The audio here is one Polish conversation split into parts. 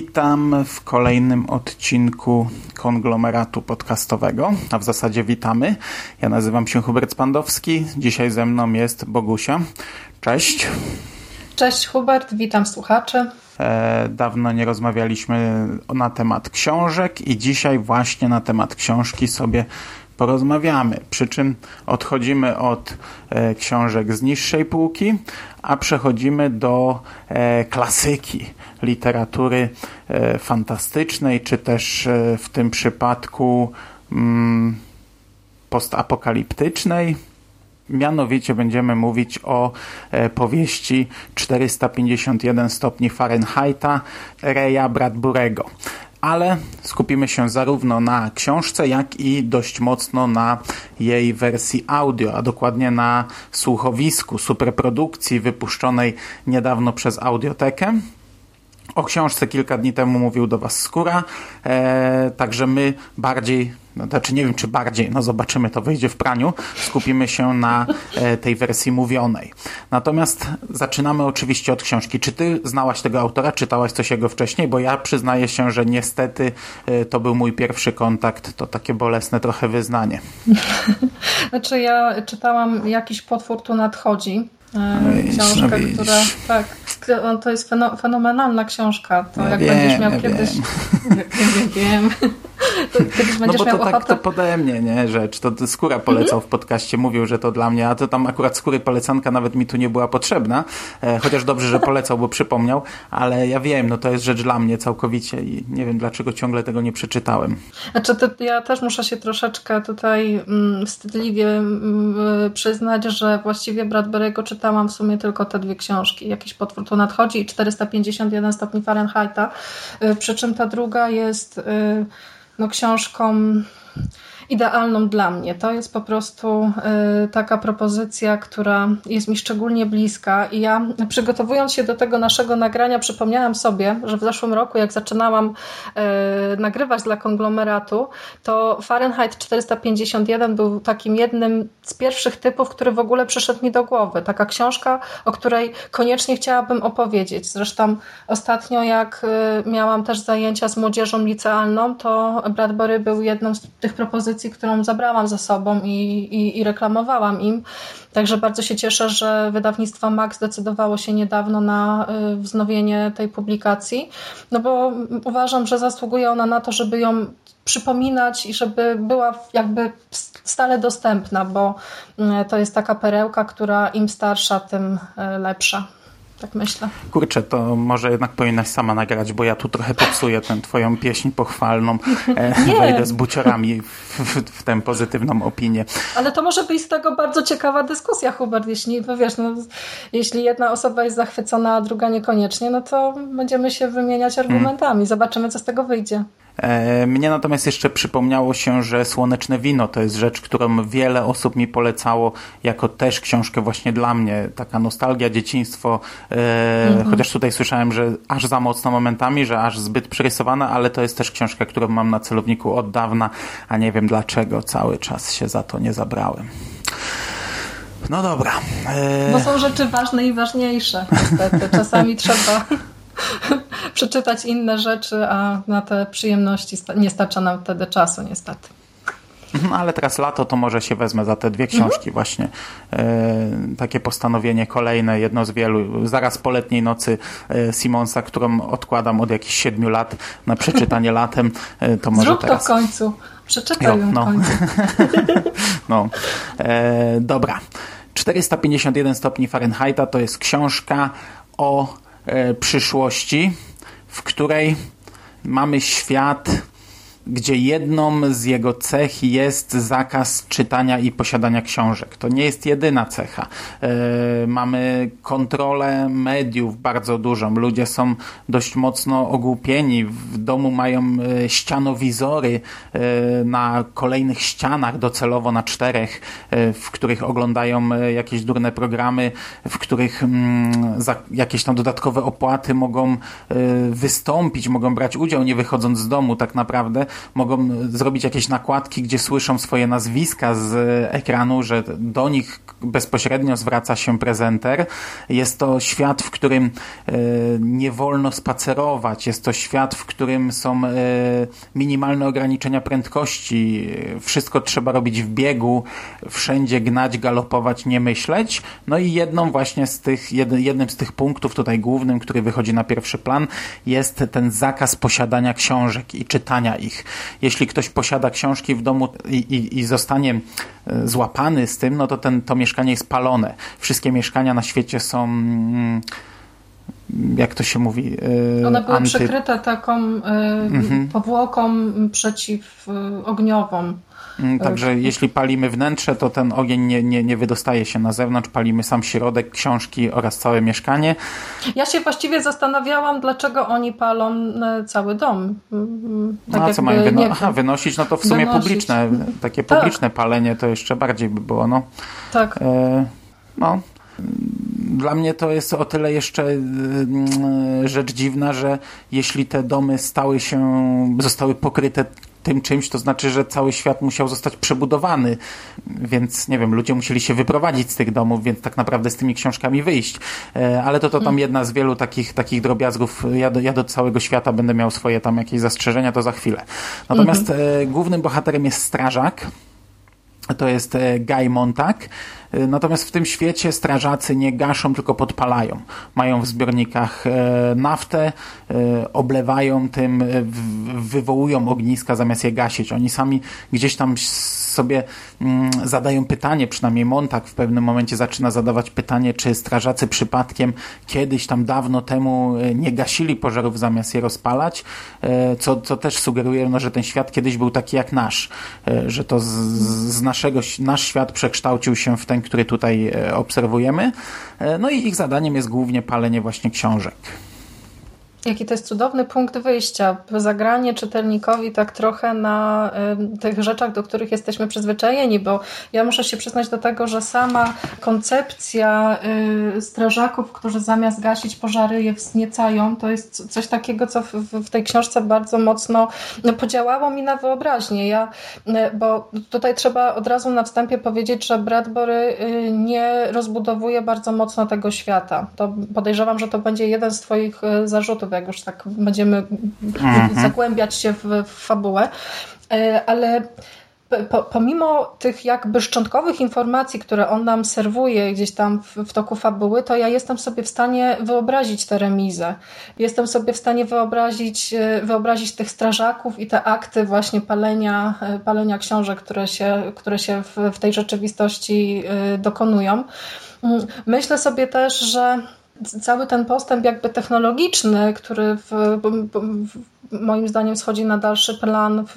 Witam w kolejnym odcinku konglomeratu podcastowego, a w zasadzie witamy. Ja nazywam się Hubert Spandowski, dzisiaj ze mną jest Bogusia. Cześć. Cześć Hubert, witam słuchaczy. E, dawno nie rozmawialiśmy na temat książek i dzisiaj właśnie na temat książki sobie porozmawiamy. Przy czym odchodzimy od e, książek z niższej półki, a przechodzimy do e, klasyki literatury e, fantastycznej, czy też e, w tym przypadku mm, postapokaliptycznej. Mianowicie będziemy mówić o e, powieści 451 stopni Fahrenheita Reya Bradburego. Ale skupimy się zarówno na książce, jak i dość mocno na jej wersji audio, a dokładnie na słuchowisku superprodukcji wypuszczonej niedawno przez Audiotekę. O książce kilka dni temu mówił do Was Skóra, e, także my bardziej, no, znaczy nie wiem czy bardziej, no zobaczymy, to wyjdzie w praniu, skupimy się na e, tej wersji mówionej. Natomiast zaczynamy oczywiście od książki. Czy Ty znałaś tego autora, czytałaś coś jego wcześniej? Bo ja przyznaję się, że niestety e, to był mój pierwszy kontakt, to takie bolesne trochę wyznanie. Znaczy ja czytałam Jakiś potwór tu nadchodzi. E, książkę, no która tak, to jest fenomenalna książka. To ja jak wiem, będziesz miał ja kiedyś. Wiem. wiem, wiem. To kiedyś no bo to miał tak ochotę... to pode mnie, nie, rzecz. To, to Skóra polecał Mhm. w podcaście, mówił, że to dla mnie, a to tam akurat Skóry polecanka nawet mi tu nie była potrzebna, e, chociaż dobrze, że polecał, bo przypomniał, ale ja wiem, no to jest rzecz dla mnie całkowicie i nie wiem, dlaczego ciągle tego nie przeczytałem. Znaczy, to ja też muszę się troszeczkę tutaj mm, wstydliwie mm, przyznać, że właściwie Bradbury'ego czytałam w sumie tylko te dwie książki. Jakiś potwór tu nadchodzi i 451 stopni Fahrenheita. Y, przy czym ta druga jest y, no, książką idealną dla mnie. To jest po prostu y, taka propozycja, która jest mi szczególnie bliska i ja przygotowując się do tego naszego nagrania przypomniałam sobie, że w zeszłym roku jak zaczynałam y, nagrywać dla konglomeratu, to Fahrenheit 451 był takim jednym z pierwszych typów, który w ogóle przyszedł mi do głowy. Taka książka, o której koniecznie chciałabym opowiedzieć. Zresztą ostatnio jak y, miałam też zajęcia z młodzieżą licealną, to Bradbury był jedną z tych propozycji, którą zabrałam ze sobą i, i, i, reklamowałam im. Także bardzo się cieszę, że wydawnictwo Max zdecydowało się niedawno na wznowienie tej publikacji, no bo uważam, że zasługuje ona na to, żeby ją przypominać i żeby była jakby stale dostępna, bo to jest taka perełka, która im starsza, tym lepsza. Tak myślę. Kurczę, to może jednak powinnaś sama nagrać, bo ja tu trochę popsuję tę twoją pieśń pochwalną. E, wejdę z buciorami w, w, w, tę pozytywną opinię. Ale to może być z tego bardzo ciekawa dyskusja, Hubert. Jeśli, no wiesz, no, jeśli jedna osoba jest zachwycona, a druga niekoniecznie, no to będziemy się wymieniać argumentami. Zobaczymy, co z tego wyjdzie. Mnie natomiast jeszcze przypomniało się, że Słoneczne Wino to jest rzecz, którą wiele osób mi polecało jako też książkę właśnie dla mnie. Taka nostalgia, dzieciństwo. Mhm. Chociaż tutaj słyszałem, że aż za mocno momentami, że aż zbyt przerysowana, ale to jest też książka, którą mam na celowniku od dawna, a nie wiem dlaczego cały czas się za to nie zabrałem. No dobra. Bo są rzeczy ważne i ważniejsze. Niestety. Czasami trzeba przeczytać inne rzeczy, a na te przyjemności nie starcza nam wtedy czasu, niestety. No, ale teraz lato, to może się wezmę za te dwie książki mhm. właśnie. E, takie postanowienie kolejne, jedno z wielu. Zaraz po letniej nocy e, Simonsa, którą odkładam od jakichś siedmiu lat na przeczytanie latem. E, to może Zrób teraz... to w końcu. Przeczytaj ją no. w końcu. no. E, dobra. 451 stopni Fahrenheita to jest książka o przyszłości, w której mamy świat gdzie jedną z jego cech jest zakaz czytania i posiadania książek. To nie jest jedyna cecha. E, mamy kontrolę mediów bardzo dużą. Ludzie są dość mocno ogłupieni. W domu mają e, ścianowizory e, na kolejnych ścianach, docelowo na czterech, w których oglądają jakieś durne programy, w których mm, za jakieś tam dodatkowe opłaty mogą wystąpić, mogą brać udział, nie wychodząc z domu tak naprawdę mogą zrobić jakieś nakładki, gdzie słyszą swoje nazwiska z ekranu, że do nich bezpośrednio zwraca się prezenter. Jest to świat, w którym e, nie wolno spacerować. Jest to świat, w którym są e, minimalne ograniczenia prędkości. Wszystko trzeba robić w biegu, wszędzie gnać, galopować, nie myśleć. No i jedną właśnie z tych, jednym z tych punktów tutaj głównym, który wychodzi na pierwszy plan, jest ten zakaz posiadania książek i czytania ich. Jeśli ktoś posiada książki w domu i, i, i zostanie e, złapany z tym, no to ten, to mieszkanie jest palone. Wszystkie mieszkania na świecie są mm, jak to się mówi? E, One były anty... przykryte taką y, mhm. powłoką przeciwogniową. Mm, także tak. jeśli palimy wnętrze, to ten ogień nie, nie, nie wydostaje się na zewnątrz, palimy sam środek, książki oraz całe mieszkanie. Ja się właściwie zastanawiałam, dlaczego oni palą e, cały dom. Mm, tak no, a co mają wyno Aha, wynosić? No to w sumie wynosić. publiczne, takie tak. publiczne palenie to jeszcze bardziej by było. No. Tak. E, no, dla mnie to jest o tyle jeszcze e, rzecz dziwna, że jeśli te domy stały się, zostały pokryte tym czymś, to znaczy, że cały świat musiał zostać przebudowany, więc nie wiem, ludzie musieli się wyprowadzić z tych domów, więc tak naprawdę z tymi książkami wyjść. E, ale to, to tam mm. jedna z wielu takich, takich drobiazgów. Ja do, ja do całego świata będę miał swoje tam jakieś zastrzeżenia, to za chwilę. Natomiast mm -hmm. głównym bohaterem jest strażak, to jest e, Guy Montag. E, natomiast w tym świecie strażacy nie gaszą, tylko podpalają. Mają w zbiornikach e, naftę, oblewają tym, wywołują ogniska zamiast je gasić. Oni sami gdzieś tam sobie mm, zadają pytanie, przynajmniej Montag w pewnym momencie zaczyna zadawać pytanie, czy strażacy przypadkiem kiedyś tam dawno temu nie gasili pożarów zamiast je rozpalać, co, co też sugeruje, no, że ten świat kiedyś był taki jak nasz, że to z, z naszego, nasz świat przekształcił się w ten, który tutaj e, obserwujemy. E, no i ich zadaniem jest głównie palenie właśnie książek. Jaki to jest cudowny punkt wyjścia. Zagranie czytelnikowi tak trochę na y, tych rzeczach, do których jesteśmy przyzwyczajeni, bo ja muszę się przyznać do tego, że sama koncepcja y, strażaków, którzy zamiast gasić pożary je wzniecają, to jest coś takiego, co w, w tej książce bardzo mocno podziałało mi na wyobraźnię. Ja, y, bo tutaj trzeba od razu na wstępie powiedzieć, że Bradbury y, nie rozbudowuje bardzo mocno tego świata. To podejrzewam, że to będzie jeden z Twoich y, jak już tak będziemy mhm. zagłębiać się w, w fabułę. E, ale po, pomimo tych jakby szczątkowych informacji, które on nam serwuje gdzieś tam w, w, toku fabuły, to ja jestem sobie w stanie wyobrazić tę remizę. Jestem sobie w stanie wyobrazić, e, wyobrazić tych strażaków i te akty właśnie palenia, e, palenia książek, które się, które się w, w tej rzeczywistości dokonują. Mm, myślę sobie też, że cały ten postęp jakby technologiczny, który w, w, moim zdaniem schodzi na dalszy plan w,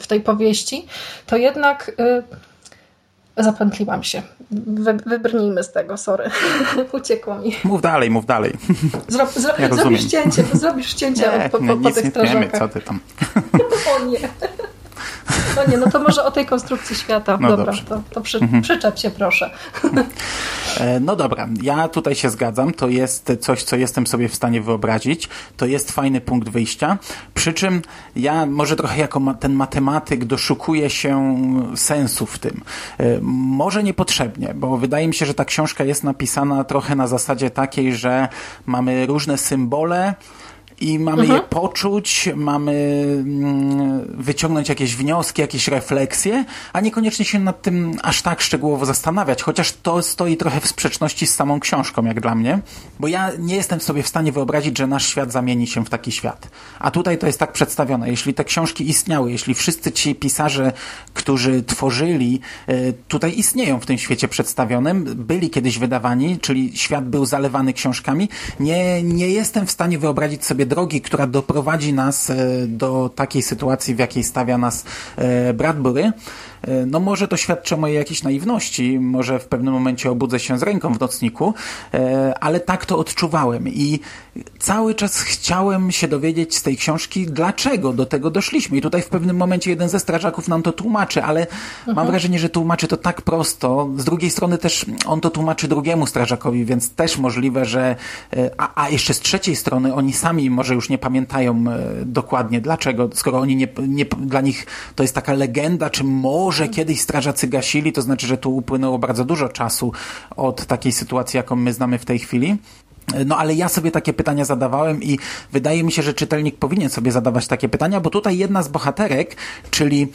w tej powieści, to jednak y, zapętliłam się. Wy, wybrnijmy z tego, sorry. Uciekło mi. Mów dalej, mów dalej. Zro, zro, ja zrobisz cięcie, zrobisz cięcie nie, po, po, po tych strażakach. co ty tam. o nie. No nie, no to może o tej konstrukcji świata. No dobra, dobrze. to, to przy, mhm. przyczep się proszę. E, no dobra, ja tutaj się zgadzam. To jest coś, co jestem sobie w stanie wyobrazić. To jest fajny punkt wyjścia. Przy czym ja może trochę jako ten matematyk doszukuję się sensu w tym. E, może niepotrzebnie, bo wydaje mi się, że ta książka jest napisana trochę na zasadzie takiej, że mamy różne symbole, i mamy mhm. je poczuć, mamy mm, wyciągnąć jakieś wnioski, jakieś refleksje, a niekoniecznie się nad tym aż tak szczegółowo zastanawiać, chociaż to stoi trochę w sprzeczności z samą książką, jak dla mnie, bo ja nie jestem sobie w stanie wyobrazić, że nasz świat zamieni się w taki świat. A tutaj to jest tak przedstawione. Jeśli te książki istniały, jeśli wszyscy ci pisarze, którzy tworzyli, e, tutaj istnieją w tym świecie przedstawionym, byli kiedyś wydawani, czyli świat był zalewany książkami, nie, nie jestem w stanie wyobrazić sobie drogi, która doprowadzi nas do takiej sytuacji, w jakiej stawia nas Bradbury, no może to świadczy o mojej jakiejś naiwności, może w pewnym momencie obudzę się z ręką w nocniku, ale tak to odczuwałem i cały czas chciałem się dowiedzieć z tej książki, dlaczego do tego doszliśmy. I tutaj w pewnym momencie jeden ze strażaków nam to tłumaczy, ale mhm. mam wrażenie, że tłumaczy to tak prosto. Z drugiej strony też on to tłumaczy drugiemu strażakowi, więc też możliwe, że e, a, a jeszcze z trzeciej strony oni sami może już nie pamiętają e, dokładnie dlaczego, skoro oni nie, nie dla nich to jest taka legenda, czy może kiedyś strażacy gasili, to znaczy, że tu upłynęło bardzo dużo czasu od takiej sytuacji, jaką my znamy w tej chwili. No ale ja sobie takie pytania zadawałem i wydaje mi się, że czytelnik powinien sobie zadawać takie pytania, bo tutaj jedna z bohaterek, czyli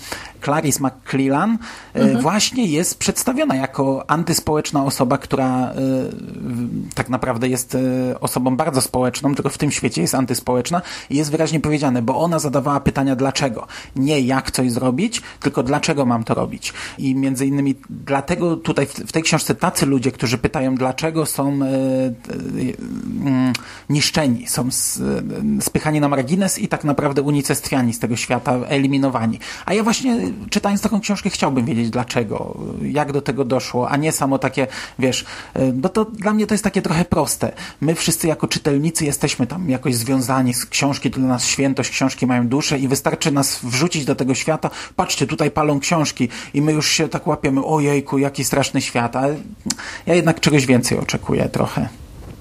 Clarice McClellan, e, mhm. właśnie jest przedstawiona jako antyspołeczna osoba, która y, tak naprawdę jest y, osobą bardzo społeczną, tylko w tym świecie jest antyspołeczna i jest wyraźnie powiedziane, bo ona zadawała pytania dlaczego. Nie jak coś zrobić, tylko dlaczego mam to robić. I między innymi dlatego tutaj w, tej książce tacy ludzie, którzy pytają dlaczego są niszczeni, są spychani na margines i tak naprawdę unicestwiani z tego świata, eliminowani. A ja właśnie czytając taką książkę chciałbym wiedzieć dlaczego, jak do tego doszło, a nie samo takie, wiesz, no to dla mnie to jest takie trochę proste. My wszyscy jako czytelnicy jesteśmy tam jakoś związani z książki, to dla nas świętość, książki mają duszę i wystarczy nas wrzucić do tego świata, patrzcie, tutaj palą książki i my już się tak łapiemy, ojejku, jaki straszny świat, a ja jednak czegoś więcej oczekuję trochę.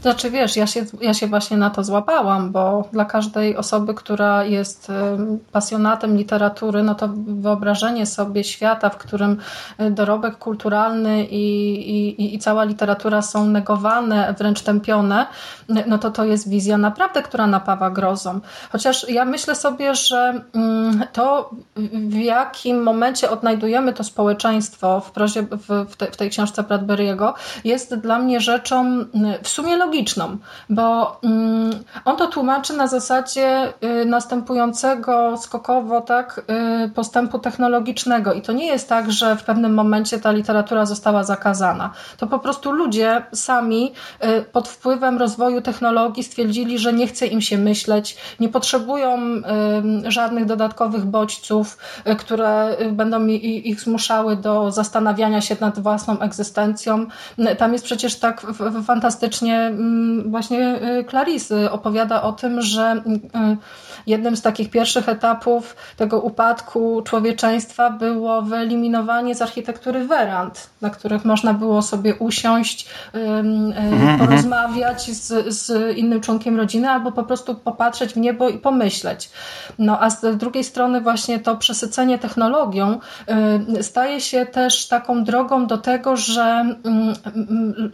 Znaczy wiesz, ja się, ja się właśnie na to złapałam, bo dla każdej osoby, która jest pasjonatem literatury, no to wyobrażenie sobie świata, w którym y, dorobek kulturalny i, i, i cała literatura są negowane, wręcz tępione, y, no to to jest wizja naprawdę, która napawa grozą. Chociaż ja myślę sobie, że mm, to w jakim momencie odnajdujemy to społeczeństwo w, prozie, w, te, w tej książce Bradbury'ego jest dla mnie rzeczą y, w sumie logiczną logiczną, bo mm, on to tłumaczy na zasadzie y, następującego skokowo tak, y, postępu technologicznego. I to nie jest tak, że w pewnym momencie ta literatura została zakazana. To po prostu ludzie sami y, pod wpływem rozwoju technologii stwierdzili, że nie chce im się myśleć, nie potrzebują żadnych dodatkowych bodźców, które będą ich zmuszały do zastanawiania się nad własną egzystencją. Tam jest przecież tak fantastycznie właśnie y, Clarisy opowiada o tym, że y, jednym z takich pierwszych etapów tego upadku człowieczeństwa było wyeliminowanie z architektury werand, na których można było sobie usiąść, mhm, porozmawiać z, z innym członkiem rodziny albo po prostu popatrzeć w niebo i pomyśleć. No a z drugiej strony właśnie to przesycenie technologią staje się też taką drogą do tego, że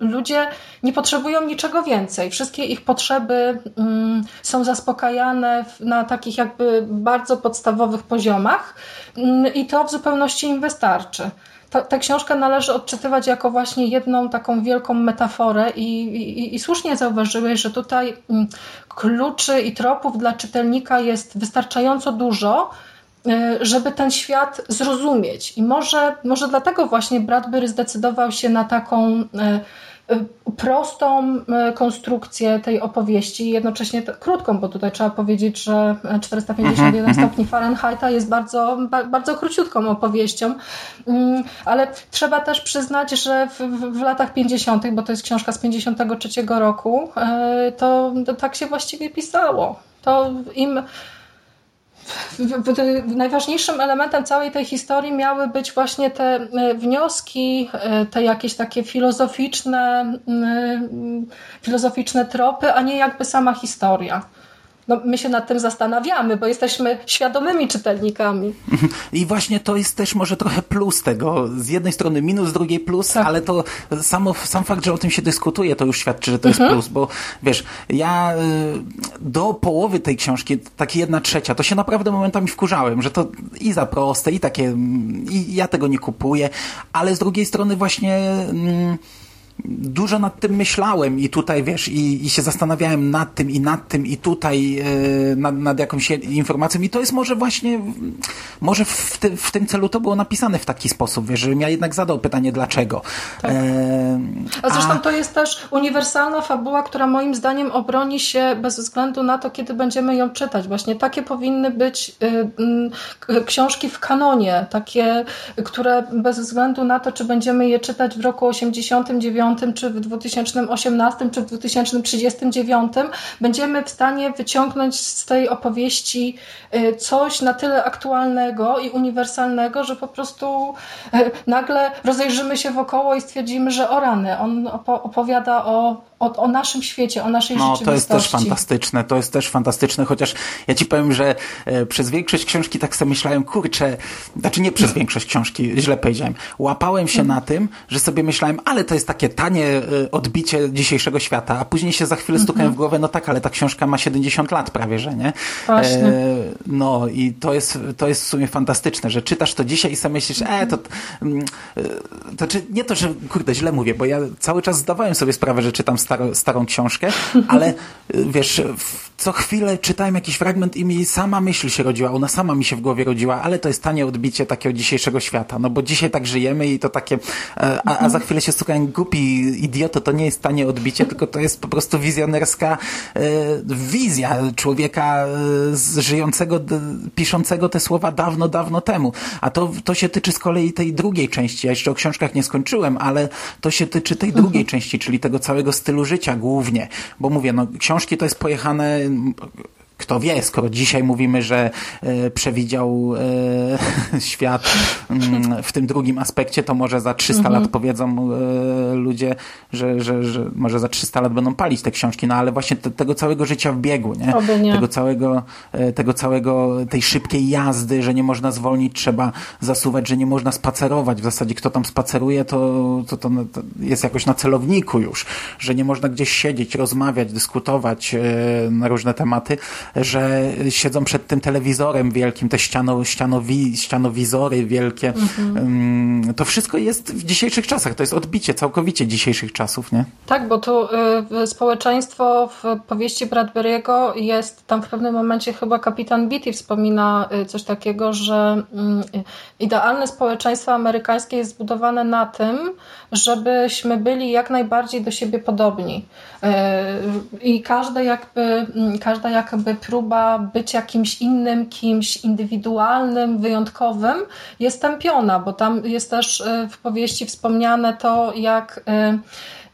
ludzie nie potrzebują niczego więcej. Wszystkie ich potrzeby są zaspokajane na takich jakby bardzo podstawowych poziomach mm, i to w zupełności im wystarczy. Ta, tę książkę należy odczytywać jako właśnie jedną taką wielką metaforę i, i, i słusznie zauważyłeś, że tutaj mm, kluczy i tropów dla czytelnika jest wystarczająco dużo, y, żeby ten świat zrozumieć. I może, może dlatego właśnie Bradbury zdecydował się na taką Y, prostą y, konstrukcję tej opowieści, jednocześnie krótką, bo tutaj trzeba powiedzieć, że 451 mhm, mhm. stopni Fahrenheita jest bardzo, bardzo króciutką opowieścią, mm, ale trzeba też przyznać, że w, w latach 50., bo to jest książka z 53 roku, y, to, to tak się właściwie pisało. To im najważniejszym elementem całej tej historii miały być właśnie te e, wnioski, e, te jakieś takie filozoficzne, filozoficzne tropy, a nie jakby sama historia no, my się nad tym zastanawiamy, bo jesteśmy świadomymi czytelnikami. I właśnie to jest też może trochę plus tego. Z jednej strony minus, z drugiej plus, tak. ale to samo, sam fakt, że o tym się dyskutuje, to już świadczy, że to jest mhm. plus, bo wiesz, ja y, do połowy tej książki, takie jedna trzecia, to się naprawdę momentami wkurzałem, że to i za proste, i takie, i ja tego nie kupuję, ale z drugiej strony właśnie... Mm, dużo nad tym myślałem i tutaj, wiesz, i, i się zastanawiałem nad tym i nad tym i tutaj yy, nad, nad jakąś informacją i to jest może właśnie, może w, ty, w tym celu to było napisane w taki sposób, wiesz, żebym ja jednak zadał pytanie dlaczego. Tak. E, a zresztą a... to jest też uniwersalna fabuła, która moim zdaniem obroni się bez względu na to, kiedy będziemy ją czytać. Właśnie takie powinny być y, y, książki w kanonie, takie, które bez względu na to, czy będziemy je czytać w roku 89, czy w 2018, czy w 2039, będziemy w stanie wyciągnąć z tej opowieści y, coś na tyle aktualnego i uniwersalnego, że po prostu nagle rozejrzymy się wokoło i stwierdzimy, że o rany, on opowiada o o, o, naszym świecie, o naszej no, rzeczywistości. No, to jest też fantastyczne, to jest też fantastyczne, chociaż ja ci powiem, że e, przez większość książki tak sobie myślałem, kurczę, znaczy nie przez większość książki, źle powiedziałem, łapałem się na tym, że sobie myślałem, ale to jest takie tanie e, odbicie dzisiejszego świata, a później się za chwilę stukałem w głowę, no tak, ale ta książka ma 70 lat prawie, że nie? Właśnie. E, no i to jest, to jest w sumie fantastyczne, że czytasz to dzisiaj i sobie myślisz, e, to, mm, e, to czy, nie to, że kurde, źle mówię, bo ja cały czas zdawałem sobie sprawę, że czytam staro, starą książkę, ale wiesz, co chwilę czytałem jakiś fragment i mi sama myśl się rodziła, ona sama mi się w głowie rodziła, ale to jest tanie odbicie takiego dzisiejszego świata, no bo dzisiaj tak żyjemy i to takie, e, a, a za chwilę się słuchałem głupi idioto, to nie jest tanie odbicie, tylko to jest po prostu wizjonerska e, wizja człowieka e, żyjącego, piszącego te słowa dawno, dawno temu. A to, to się tyczy z kolei tej drugiej części. Ja jeszcze o książkach nie skończyłem, ale to się tyczy tej drugiej części, czyli tego całego stylu życia głównie. Bo mówię, no książki to jest pojechane kto wie, skoro dzisiaj mówimy, że e, przewidział e, świat mm, w tym drugim aspekcie, to może za 300 mhm. lat powiedzą e, ludzie, że, że, że może za 300 lat będą palić te książki, no ale właśnie te, tego całego życia w biegu, nie? nie? Tego całego, tego całego, tej szybkiej jazdy, że nie można zwolnić, trzeba zasuwać, że nie można spacerować. W zasadzie kto tam spaceruje, to, to, to, to jest jakoś na celowniku już, że nie można gdzieś siedzieć, rozmawiać, dyskutować na różne tematy, że siedzą przed tym telewizorem wielkim, te ściano, ścianowi, ścianowizory wielkie. Mhm. To wszystko jest w dzisiejszych czasach. To jest odbicie całkowicie dzisiejszych czasów, nie? Tak, bo tu y, społeczeństwo w powieści Bradbury'ego jest tam w pewnym momencie chyba kapitan Beatty wspomina y, coś takiego, że y, idealne społeczeństwo amerykańskie jest zbudowane na tym, żebyśmy byli jak najbardziej do siebie podobni. I każda jakby, mm, każda jakby próba bycia kimś innym, kimś indywidualnym, wyjątkowym jest tępiona, bo tam jest też e, w powieści wspomniane to, jak e,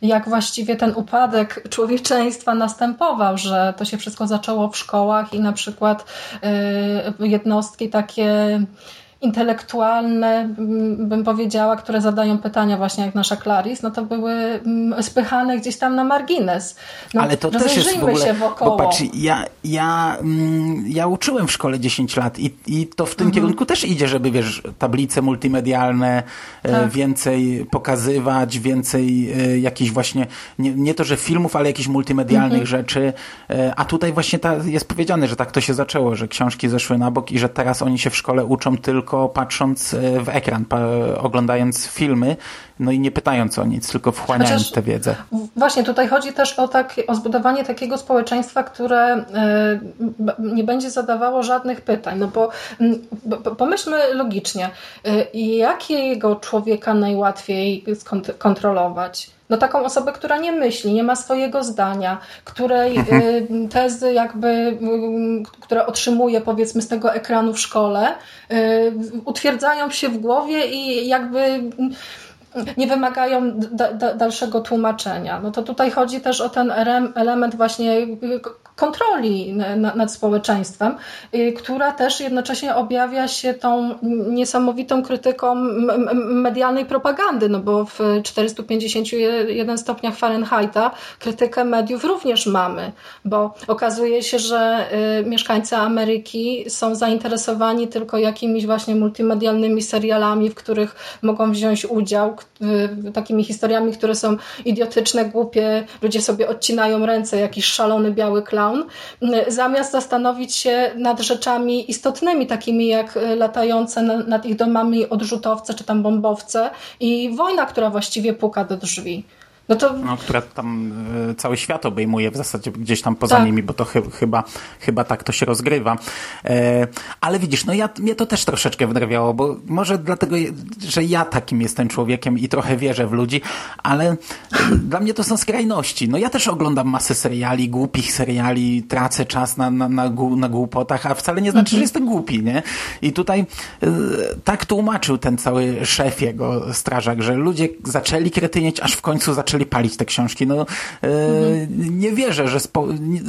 jak właściwie ten upadek człowieczeństwa następował, że to się wszystko zaczęło w szkołach i na przykład e, jednostki takie intelektualne, bym powiedziała, które zadają pytania właśnie jak nasza Claris, no to były spychane gdzieś tam na margines. No, Ale to też jest w ogóle, się wokoło. Bo patrz, ja, ja, ja uczyłem w szkole 10 lat i, i to w tym mhm. kierunku też idzie, żeby wiesz, tablice multimedialne e, tak. więcej pokazywać, więcej e, jakichś właśnie, nie, nie to, że filmów, ale jakichś multimedialnych mhm. rzeczy, e, a tutaj właśnie ta, jest powiedziane, że tak to się zaczęło, że książki zeszły na bok i że teraz oni się w szkole uczą tylko tylko patrząc e, w ekran, oglądając filmy, no i nie pytając o nic, tylko wchłaniając Chociaż, tę wiedzę. Właśnie, tutaj chodzi też o, tak, o zbudowanie takiego społeczeństwa, które e, nie będzie zadawało żadnych pytań. No bo pomyślmy logicznie, e, jakiego człowieka najłatwiej kontrolować? No taką osobę, która nie myśli, nie ma swojego zdania, której y, tezy jakby, y, które otrzymuje powiedzmy z tego ekranu w szkole, y, utwierdzają się w głowie i jakby nie wymagają da, da, dalszego tłumaczenia. No to tutaj chodzi też o ten element właśnie kontroli nad społeczeństwem, y, która też jednocześnie objawia się tą niesamowitą krytyką medialnej propagandy, no bo w 451 stopniach Fahrenheita krytykę mediów również mamy, bo okazuje się, że y, mieszkańcy Ameryki są zainteresowani tylko jakimiś właśnie multimedialnymi serialami, w których mogą wziąć udział, takimi historiami, które są idiotyczne, głupie, ludzie sobie odcinają ręce, jakiś szalony biały clown, zamiast zastanowić się nad rzeczami istotnymi, takimi jak latające nad ich domami odrzutowce czy tam bombowce i wojna, która właściwie puka do drzwi. No to... No, która tam y, cały świat obejmuje w zasadzie gdzieś tam poza Tak. nimi, bo to chy, chyba, chyba tak to się rozgrywa. E, ale widzisz, no ja, mnie to też troszeczkę wnerwiało, bo może dlatego, że ja takim jestem człowiekiem i trochę wierzę w ludzi, ale y, dla mnie to są skrajności. No ja też oglądam masę seriali, głupich seriali, tracę czas na, na, na, na głupotach, a wcale nie znaczy, że jestem głupi, nie? I tutaj y, tak tłumaczył ten cały szef jego strażak, że ludzie zaczęli kretynieć, aż w końcu zaczęli palić te książki. No y, nie wierzę, że spo, nie,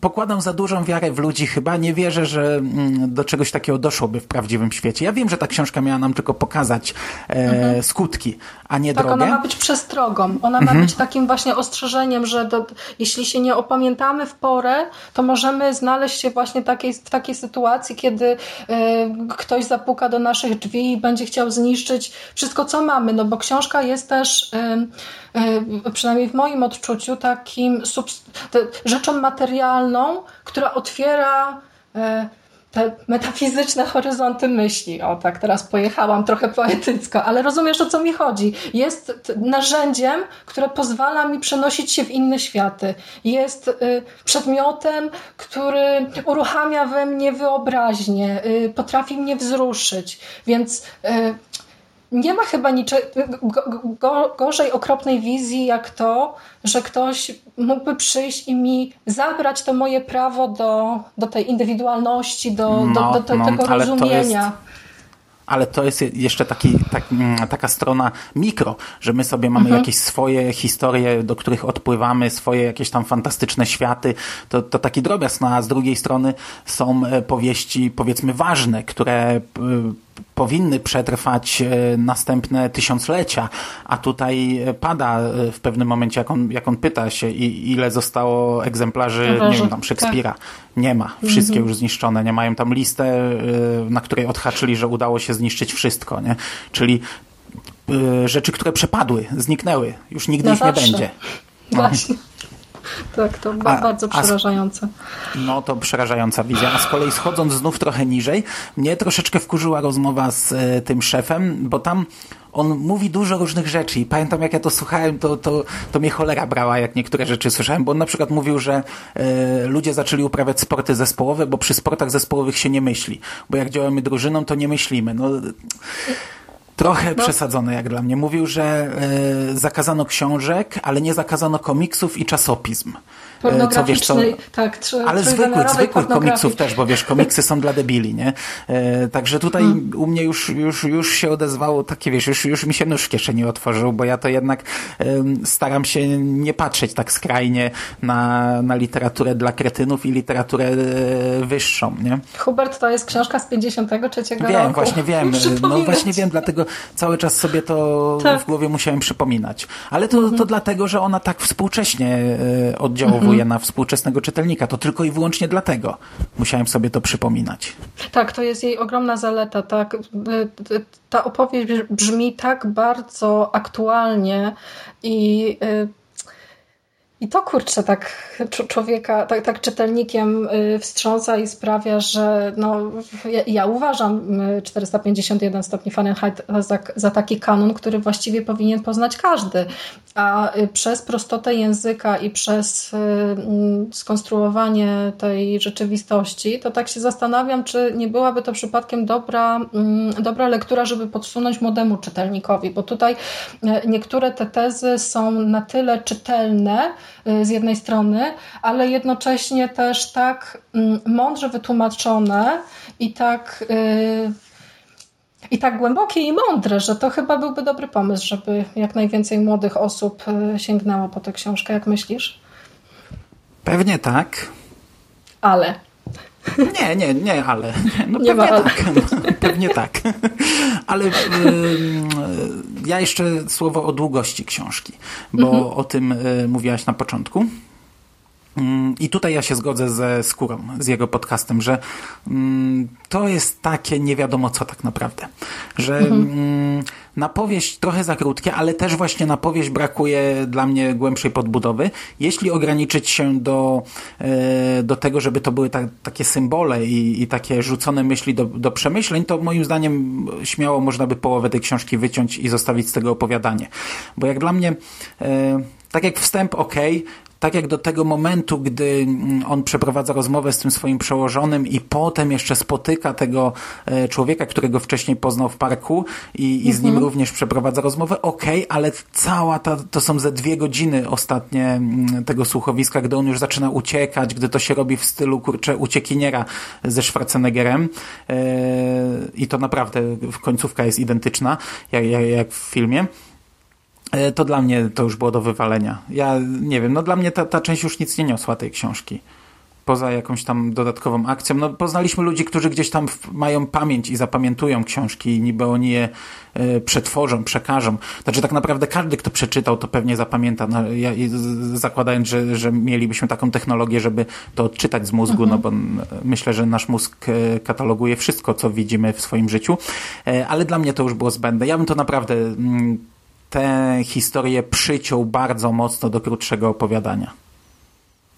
pokładam za dużą wiarę w ludzi chyba, nie wierzę, że mm, do czegoś takiego doszłoby w prawdziwym świecie. Ja wiem, że ta książka miała nam tylko pokazać e, skutki, a nie Tak, drogę. ona ma być przestrogą. Ona ma być takim właśnie ostrzeżeniem, że do, jeśli się nie opamiętamy w porę, to możemy znaleźć się właśnie takiej, w takiej sytuacji, kiedy y, ktoś zapuka do naszych drzwi i będzie chciał zniszczyć wszystko, co mamy. No bo książka jest też, y, przynajmniej w moim odczuciu, takim rzeczą materialną, która otwiera. Y, te metafizyczne horyzonty myśli. O, tak, teraz pojechałam trochę poetycko, ale rozumiesz o co mi chodzi. Jest narzędziem, które pozwala mi przenosić się w inne światy. Jest y, przedmiotem, który uruchamia we mnie wyobraźnię, y, potrafi mnie wzruszyć. Więc y, nie ma chyba niczego go, go, gorzej okropnej wizji jak to, że ktoś mógłby przyjść i mi zabrać to moje prawo do, do tej indywidualności, do, No, do, do te, no, tego ale to rozumienia. jest- Ale to jest jeszcze taki, tak, mm, taka strona mikro, że my sobie mamy Mhm. jakieś swoje historie, do których odpływamy, swoje jakieś tam fantastyczne światy. To, to taki drobiazg, no a z drugiej strony są e, powieści, powiedzmy, ważne, które powinny przetrwać e, następne tysiąclecia, a tutaj e, pada e, w pewnym momencie, jak on, jak on pyta się, ile zostało egzemplarzy, nie wiem, tam Szekspira. Nie ma. Wszystkie już zniszczone. Nie mają tam listę, na której odhaczyli, że udało się zniszczyć wszystko. Nie? Czyli rzeczy, które przepadły, zniknęły. Już nigdy Na ich zawsze. nie będzie. Właśnie. Tak, to ba- A- bardzo a- przerażające. No to przerażająca wizja. A z kolei schodząc znów trochę niżej, mnie troszeczkę wkurzyła rozmowa z e, tym szefem, bo tam on mówi dużo różnych rzeczy i pamiętam jak ja to słuchałem, to, to, to mnie cholera brała, jak niektóre rzeczy słyszałem, bo on na przykład mówił, że e, ludzie zaczęli uprawiać sporty zespołowe, bo przy sportach zespołowych się nie myśli, bo jak działamy drużyną, to nie myślimy. No, Trochę przesadzone jak dla mnie. Mówił, że e, zakazano książek, ale nie zakazano komiksów i czasopism. E, co wiesz, co, Pornograficznej, tak, trzy, ale zwykłych, zwykłych komiksów też, bo wiesz, komiksy są dla debili, nie? E, także tutaj Hmm. u mnie już, już, już się odezwało takie, wiesz, już, już mi się nóż w kieszeni otworzył, bo ja to jednak em, staram się nie patrzeć tak skrajnie na, na literaturę dla kretynów i literaturę e, wyższą, nie? Hubert to jest książka z 53 roku. Wiem, właśnie wiem. No właśnie wiem, dlatego cały czas sobie to Tak. w głowie musiałem przypominać. Ale to, to dlatego, że ona tak współcześnie e, oddziałuje Mhm. na współczesnego czytelnika. To tylko i wyłącznie dlatego musiałem sobie to przypominać. Tak, to jest jej ogromna zaleta. Tak. Y, y, Ta opowieść brzmi tak bardzo aktualnie i, y, i to kurczę tak cz- człowieka, tak, tak czytelnikiem y, wstrząsa i sprawia, że no, ja, ja uważam y, 451 stopni Fahrenheit za, za taki kanon, który właściwie powinien poznać każdy. A y, przez prostotę języka i przez y, mm, skonstruowanie tej rzeczywistości, to tak się zastanawiam, czy nie byłaby to przypadkiem dobra, mm, dobra lektura, żeby podsunąć młodemu czytelnikowi, bo tutaj y, niektóre te tezy są na tyle czytelne y, z jednej strony, ale jednocześnie też tak mm, mądrze wytłumaczone i tak y, i tak głębokie i mądre, że to chyba byłby dobry pomysł, żeby jak najwięcej młodych osób y, sięgnęło po tę książkę. Jak myślisz? Pewnie tak. Ale. Nie, nie, nie, ale. No Nie pewnie ma ale. tak. No, pewnie tak. Ale ym, ja jeszcze słowo o długości książki, bo Mhm. o tym y, mówiłaś na początku. Mm, I tutaj ja się zgodzę ze Skórą, z jego podcastem, że mm, to jest takie nie wiadomo co tak naprawdę. Że mm, na powieść trochę za krótkie, ale też właśnie na powieść brakuje dla mnie głębszej podbudowy. Jeśli ograniczyć się do, e, do tego, żeby to były ta, takie symbole i, i takie rzucone myśli do, do przemyśleń, to moim zdaniem śmiało można by połowę tej książki wyciąć i zostawić z tego opowiadanie. Bo jak dla mnie, e, tak jak wstęp ok, tak jak do tego momentu, gdy mm, on przeprowadza rozmowę z tym swoim przełożonym i potem jeszcze spotyka tego e, człowieka, którego wcześniej poznał w parku i, i z nim Mhm. również przeprowadza rozmowę, okej, ale cała ta, to są ze dwie godziny ostatnie mm, tego słuchowiska, gdy on już zaczyna uciekać, gdy to się robi w stylu, kurczę, uciekiniera ze Schwarzeneggerem e, i to naprawdę końcówka jest identyczna, jak, jak, jak w filmie. E, To dla mnie to już było do wywalenia. Ja nie wiem, no dla mnie ta, ta część już nic nie niosła tej książki. Poza jakąś tam dodatkową akcją. No poznaliśmy ludzi, którzy gdzieś tam mają pamięć i zapamiętują książki i niby oni je e, przetworzą, przekażą. Znaczy tak naprawdę każdy, kto przeczytał, to pewnie zapamięta. No, ja, zakładając, że, że mielibyśmy taką technologię, żeby to odczytać z mózgu, no bo n- myślę, że nasz mózg e, kataloguje wszystko, co widzimy w swoim życiu. Ale dla mnie to już było zbędne. Ja bym to naprawdę mm, tę historię przyciął bardzo mocno do krótszego opowiadania.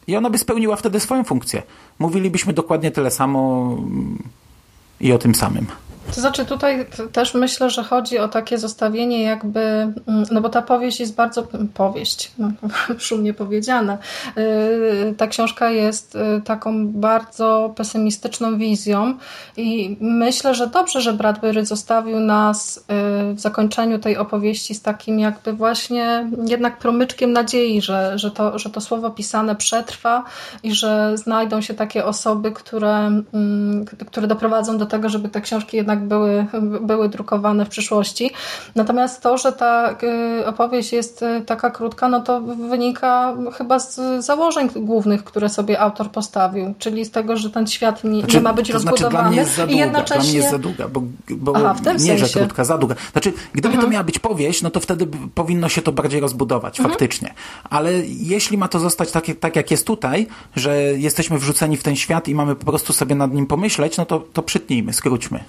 I ona by spełniła wtedy swoją funkcję. Mówilibyśmy dokładnie tyle samo i o tym samym. To znaczy tutaj też myślę, że chodzi o takie zostawienie jakby, mm, no bo ta powieść jest bardzo, powieść, no, szumnie powiedziane, Yy, ta książka jest yy, taką bardzo pesymistyczną wizją i myślę, że dobrze, że Bradbury zostawił nas yy, w zakończeniu tej opowieści z takim jakby właśnie jednak promyczkiem nadziei, że, że, to, że to słowo pisane przetrwa i że znajdą się takie osoby, które, mm, które doprowadzą do tego, żeby te książki jednak były, były drukowane w przyszłości. Natomiast to, że ta y, opowieść jest y, taka krótka, no to wynika chyba z założeń głównych, które sobie autor postawił, czyli z tego, że ten świat nie, nie ma być to znaczy, dla rozbudowany mnie jest za i długa, jednocześnie... Dla mnie jest za długa, bo, bo Aha, w tym nie, sensie. że krótka, za długa. Znaczy, gdyby to miała być powieść, no to wtedy powinno się to bardziej rozbudować, Mhm. faktycznie. Ale jeśli ma to zostać tak, jak- tak, jak jest tutaj, że jesteśmy wrzuceni w ten świat i mamy po prostu sobie nad nim pomyśleć, no to, to przytnijmy, skróćmy.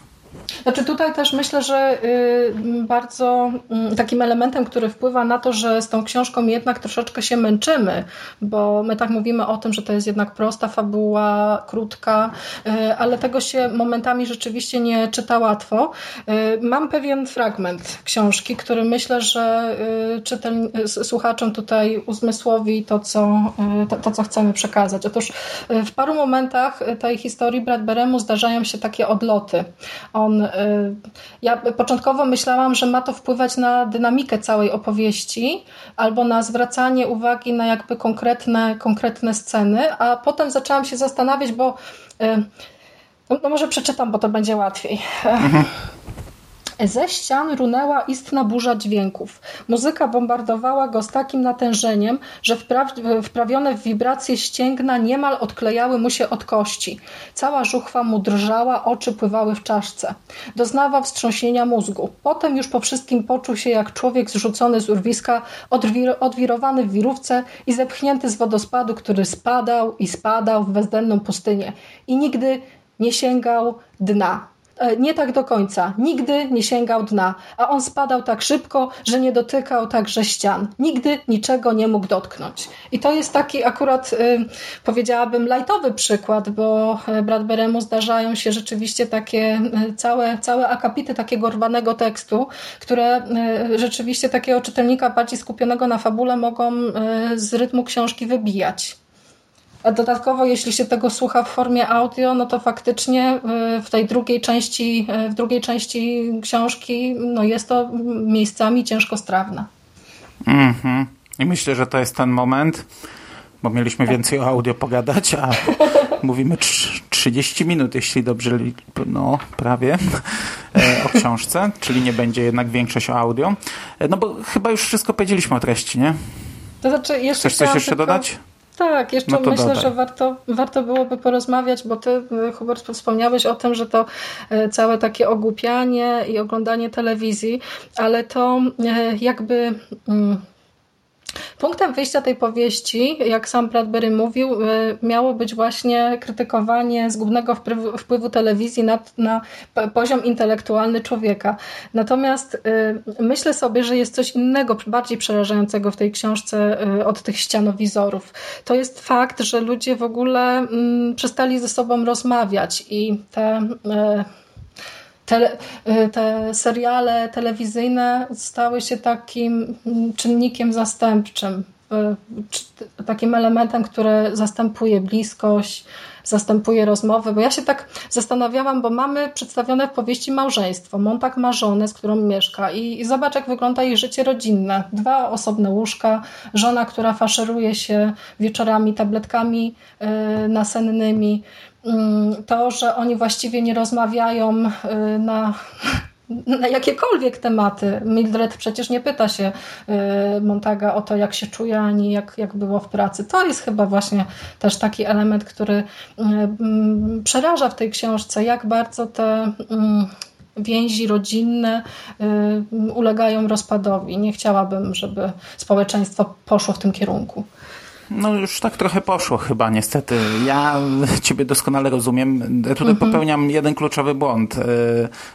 Znaczy tutaj też myślę, że y, bardzo y, takim elementem, który wpływa na to, że z tą książką jednak troszeczkę się męczymy, bo my tak mówimy o tym, że to jest jednak prosta fabuła, krótka, y, ale tego się momentami rzeczywiście nie czyta łatwo. Y, Mam pewien fragment książki, który myślę, że czytel, słuchaczom tutaj uzmysłowi to co, to, to, co chcemy przekazać. Otóż w paru momentach tej historii Bradberemu zdarzają się takie odloty. On, y, ja początkowo myślałam, że ma to wpływać na dynamikę całej opowieści albo na zwracanie uwagi na jakby konkretne, konkretne sceny, a potem zaczęłam się zastanawiać, bo y, no, no może przeczytam, bo to będzie łatwiej. Ze ścian runęła istna burza dźwięków. Muzyka bombardowała go z takim natężeniem, że wpraw- wprawione w wibracje ścięgna niemal odklejały mu się od kości. Cała żuchwa mu drżała, oczy pływały w czaszce. Doznawał wstrząśnienia mózgu. Potem już po wszystkim poczuł się jak człowiek zrzucony z urwiska, odwir- odwirowany w wirówce i zepchnięty z wodospadu, który spadał i spadał w bezdenną pustynię. I nigdy nie sięgał dna. E, Nie tak do końca. Nigdy nie sięgał dna, a on spadał tak szybko, że nie dotykał także ścian. Nigdy niczego nie mógł dotknąć. I to jest taki akurat, y, powiedziałabym, lajtowy przykład, bo y, Bradberemu zdarzają się rzeczywiście takie y, całe, całe akapity takiego rwanego tekstu, które rzeczywiście takiego czytelnika bardziej skupionego na fabule mogą z rytmu książki wybijać. A dodatkowo, jeśli się tego słucha w formie audio, no to faktycznie y, w tej drugiej części, y, w drugiej części książki, no jest to miejscami ciężko strawne. Mhm. I myślę, że to jest ten moment, bo mieliśmy więcej o audio pogadać, a mówimy trz- 30 minut, jeśli dobrze, no prawie, e, o książce, czyli nie będzie jednak większość o audio. E, No bo chyba już wszystko powiedzieliśmy o treści, nie? To znaczy, jeszcze Chcesz coś jeszcze tylko- dodać? Tak, jeszcze No myślę, dodaj. że warto, warto byłoby porozmawiać, bo ty, y, Hubert, wspomniałeś o tym, że to y, całe takie ogłupianie i oglądanie telewizji, ale to y, jakby. mm, Punktem wyjścia tej powieści, jak sam Bradbury mówił, y, miało być właśnie krytykowanie zgubnego wpływu, wpływu telewizji na, na, poziom intelektualny człowieka. Natomiast y, myślę sobie, że jest coś innego, bardziej przerażającego w tej książce y, od tych ścianowizorów. To jest fakt, że ludzie w ogóle mm, przestali ze sobą rozmawiać i te te, y, te seriale telewizyjne stały się takim czynnikiem zastępczym, takim elementem, który zastępuje bliskość, zastępuje rozmowy, bo ja się tak zastanawiałam, bo mamy przedstawione w powieści małżeństwo. Montak ma żonę, z którą mieszka i, i zobacz, jak wygląda jej życie rodzinne. Dwa osobne łóżka, żona, która faszeruje się wieczorami tabletkami yy, nasennymi, Mm, to, że oni właściwie nie rozmawiają y, na, na jakiekolwiek tematy. Mildred przecież nie pyta się y, Montaga o to, jak się czuje, ani jak, jak było w pracy. To jest chyba właśnie też taki element, który y, mm, przeraża w tej książce, jak bardzo te mm, więzi rodzinne ulegają rozpadowi. Nie chciałabym, żeby społeczeństwo poszło w tym kierunku. No już tak trochę poszło chyba niestety. Ja ciebie doskonale rozumiem. Tutaj mhm. popełniam jeden kluczowy błąd. E,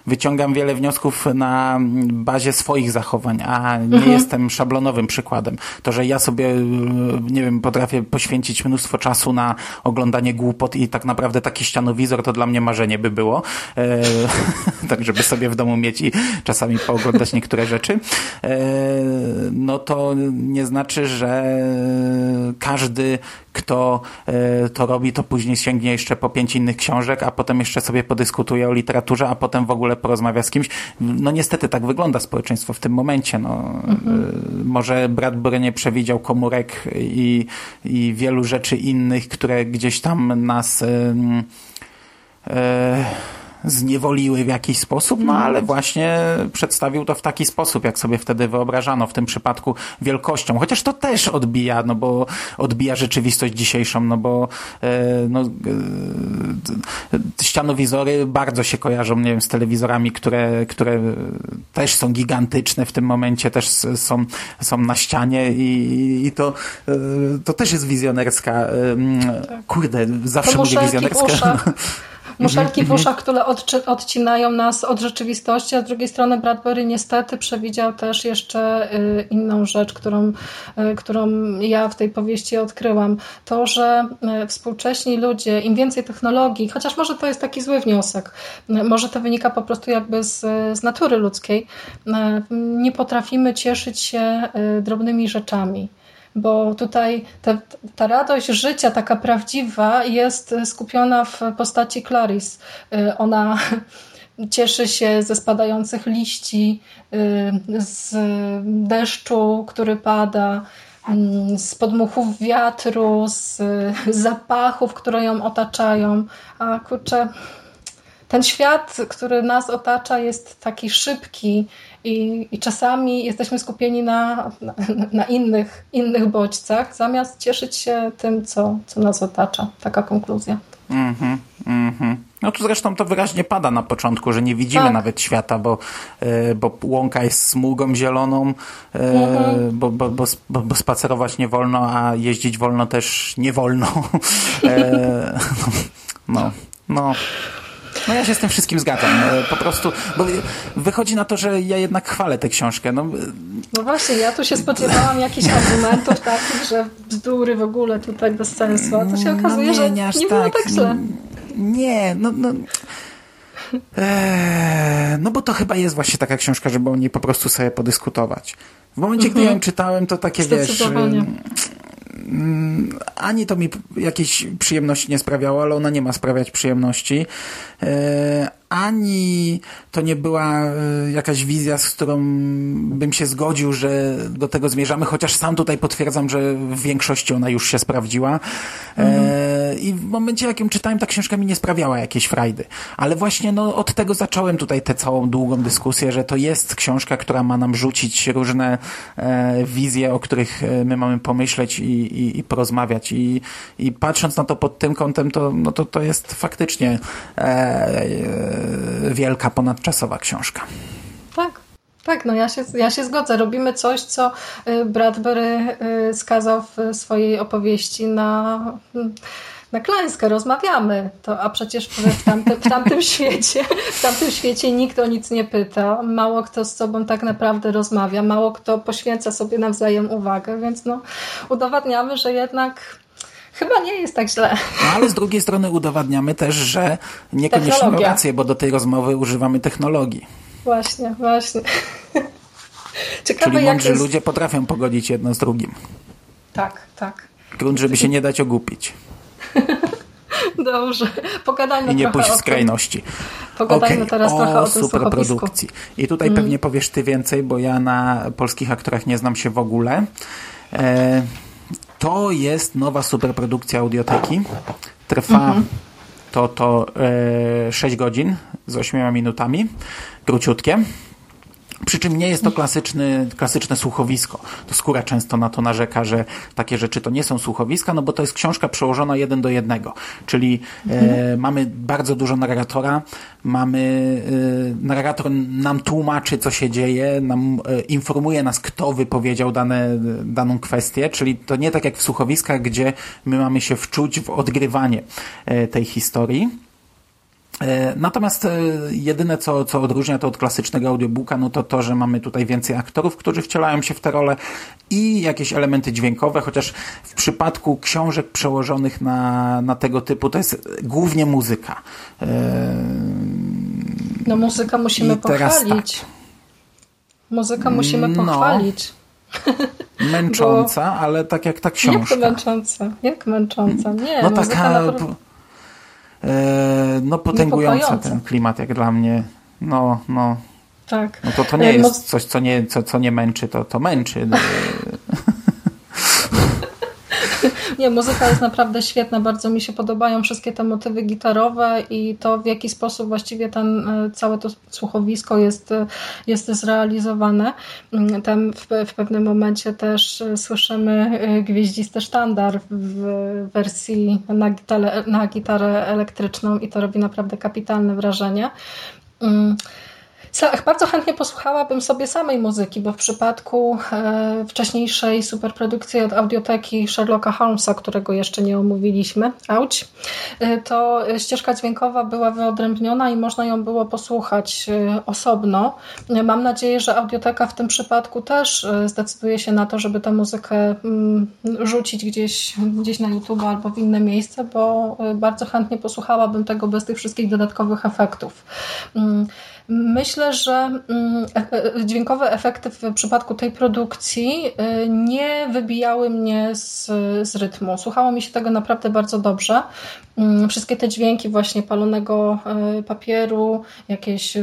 wyciągam wiele wniosków na bazie swoich zachowań, a nie mhm. jestem szablonowym przykładem. To, że ja sobie, e, nie wiem, potrafię poświęcić mnóstwo czasu na oglądanie głupot i tak naprawdę taki ścianowizor to dla mnie marzenie by było. E, tak, żeby sobie w domu mieć i czasami pooglądać niektóre rzeczy. No to nie znaczy, że każdy, kto e, to robi, to później sięgnie jeszcze po pięć innych książek, a potem jeszcze sobie podyskutuje o literaturze, a potem w ogóle porozmawia z kimś. No niestety tak wygląda społeczeństwo w tym momencie. No, mhm. E, może Bradbury nie przewidział komórek i, i wielu rzeczy innych, które gdzieś tam nas yy, yy, zniewoliły w jakiś sposób, no ale właśnie przedstawił to w taki sposób, jak sobie wtedy wyobrażano, w tym przypadku wielkością. Chociaż to też odbija, no bo odbija rzeczywistość dzisiejszą, no bo e, no, e, ścianowizory bardzo się kojarzą, nie wiem, z telewizorami, które, które też są gigantyczne w tym momencie, też są, są na ścianie i, i to, e, to też jest wizjonerska, kurde, zawsze mówię wizjonerska. muszelki w mhm. uszach, które odcinają nas od rzeczywistości, a z drugiej strony Bradbury niestety przewidział też jeszcze y, inną rzecz, którą, y, którą ja w tej powieści odkryłam. To, że y, współcześni ludzie, im więcej technologii, chociaż może to jest taki zły wniosek, może to wynika po prostu jakby z, z natury ludzkiej, nie potrafimy cieszyć się drobnymi rzeczami bo tutaj ta, ta radość życia, taka prawdziwa, jest skupiona w postaci Clarice. Y, ona cieszy się ze spadających liści, y, z deszczu, który pada, mm, z podmuchów wiatru, z zapachów, które ją otaczają. A kurczę, ten świat, który nas otacza, jest taki szybki i, i czasami jesteśmy skupieni na, na, na, innych, innych bodźcach, zamiast cieszyć się tym, co, co nas otacza. Taka konkluzja. Mhm, mhm. No tu zresztą to wyraźnie pada na początku, że nie widzimy tak. nawet świata, bo, e, bo łąka jest smugą zieloną, e, mhm. bo, bo, bo, bo, spacerować nie wolno, a jeździć wolno też nie wolno. E, no, no. No ja się z tym wszystkim zgadzam. E, po prostu, bo wychodzi na to, że ja jednak chwalę tę książkę. No, no właśnie, ja tu się spodziewałam jakichś argumentów takich, że bzdury w ogóle tutaj bez sensu, a to się no okazuje, no nie, że nie, nie było tak, tak źle. Nie, no... no. Eee, no bo to chyba jest właśnie taka książka, żeby o niej po prostu sobie podyskutować. W momencie, mhm. gdy ją czytałem, to takie wiesz ani to mi jakiejś przyjemności nie sprawiało, ale ona nie ma sprawiać przyjemności. E, ani to nie była e, jakaś wizja, z którą bym się zgodził, że do tego zmierzamy, chociaż sam tutaj potwierdzam, że w większości ona już się sprawdziła. Mhm. I w momencie, jak ją czytałem, ta książka mi nie sprawiała jakiejś frajdy. Ale właśnie no, od tego zacząłem tutaj tę całą długą dyskusję, że to jest książka, która ma nam rzucić różne e, wizje, o których my mamy pomyśleć i, i, i porozmawiać. I, I patrząc na to pod tym kątem, to, no to, to jest faktycznie e, wielka, ponadczasowa książka. Tak. Tak, no ja się, ja się zgodzę. Robimy coś, co y, Bradbury y, skazał w swojej opowieści na, na klęskę. Rozmawiamy. To, a przecież w tamtym, w tamtym świecie w tamtym świecie nikt o nic nie pyta. Mało kto z sobą tak naprawdę rozmawia. Mało kto poświęca sobie nawzajem uwagę, więc no, udowadniamy, że jednak chyba nie jest tak źle. No ale z drugiej strony udowadniamy też, że niekoniecznie ma rację, bo do tej rozmowy używamy technologii. Właśnie, właśnie. Ciekawe, Czyli mądrzy jest... ludzie potrafią pogodzić jedno z drugim. Tak, tak. Grunt, żeby się nie dać ogupić. Dobrze, pogadajmy I nie pójść w skrajności. Pogadajmy okay. teraz o trochę o tym superprodukcji. I tutaj mm. pewnie powiesz ty więcej, bo ja na polskich aktorach nie znam się w ogóle. E, to jest nowa superprodukcja audioteki. Trwa -hmm. to, to e, 6 godzin z 8 minutami. Króciutkie. Przy czym nie jest to klasyczny, klasyczne słuchowisko. To skóra często na to narzeka, że takie rzeczy to nie są słuchowiska, no bo to jest książka przełożona jeden do jednego. Czyli mhm. e, mamy bardzo dużo narratora, mamy e, narrator nam tłumaczy, co się dzieje, nam e, informuje nas, kto wypowiedział dane, daną kwestię, czyli to nie tak jak w słuchowiskach, gdzie my mamy się wczuć w odgrywanie e, tej historii. E, natomiast e, jedyne, co, co odróżnia to od klasycznego audiobooka, no to to, że mamy tutaj więcej aktorów, którzy wcielają się w te role i jakieś elementy dźwiękowe, chociaż w przypadku książek przełożonych na, na tego typu to jest głównie muzyka. E, no muzyka musimy pochwalić. Tak. Muzyka musimy no. pochwalić. No, męcząca, Bo... ale tak jak ta książka. Jak męcząca? Jak męcząca? Nie, no taka... Naprawdę no potęgująca ten klimat jak dla mnie. No, no. Tak. No to to nie e, jest coś, co nie, co, co nie męczy, to, to męczy. Nie, muzyka jest naprawdę świetna, bardzo mi się podobają wszystkie te motywy gitarowe i to w jaki sposób właściwie ten, e, całe to słuchowisko jest, e, jest zrealizowane. Mm, tam w, w pewnym momencie też e, słyszymy gwieździsty sztandar w wersji na na gitarę elektryczną i to robi naprawdę kapitalne wrażenie. Mm, bardzo chętnie posłuchałabym sobie samej muzyki, bo w przypadku e, wcześniejszej superprodukcji od audioteki Sherlocka Holmesa, którego jeszcze nie omówiliśmy, auć, e, to ścieżka dźwiękowa była wyodrębniona i można ją było posłuchać e, osobno. Mam nadzieję, że audioteka w tym przypadku też zdecyduje się na to, żeby tę muzykę mm, rzucić gdzieś, gdzieś na YouTube albo w inne miejsce, bo bardzo chętnie posłuchałabym tego bez tych wszystkich dodatkowych efektów. Myślę, że mm, dźwiękowe efekty w przypadku tej produkcji e, nie wybijały mnie z, z rytmu. Słuchało mi się tego naprawdę bardzo dobrze. Mm, wszystkie te dźwięki właśnie palonego papieru, jakieś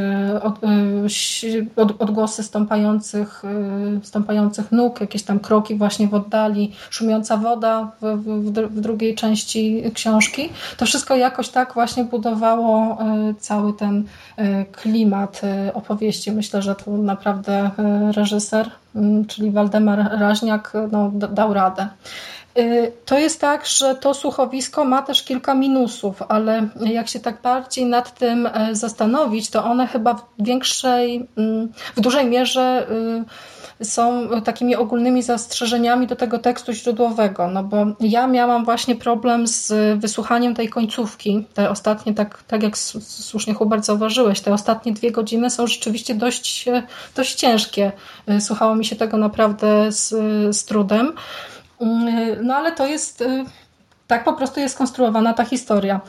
odgłosy stąpających, stąpających nóg, jakieś tam kroki właśnie w oddali, szumiąca woda w, w, w drugiej części książki. To wszystko jakoś tak właśnie budowało cały ten klimat klimat y, opowieści. Myślę, że tu naprawdę y, reżyser, mm, czyli Waldemar Raźniak, no, dał radę. To jest tak, że to słuchowisko ma też kilka minusów, ale jak się tak bardziej nad tym zastanowić, to one chyba w większej, mm, w dużej mierze są takimi ogólnymi zastrzeżeniami do tego tekstu źródłowego, no bo ja miałam właśnie problem z wysłuchaniem tej końcówki, te ostatnie, tak, tak jak słusznie Hubert zauważyłeś, te ostatnie dwie godziny są rzeczywiście dość, dość ciężkie. Słuchało mi się tego naprawdę z, z trudem. No ale to jest tak po prostu jest skonstruowana ta historia.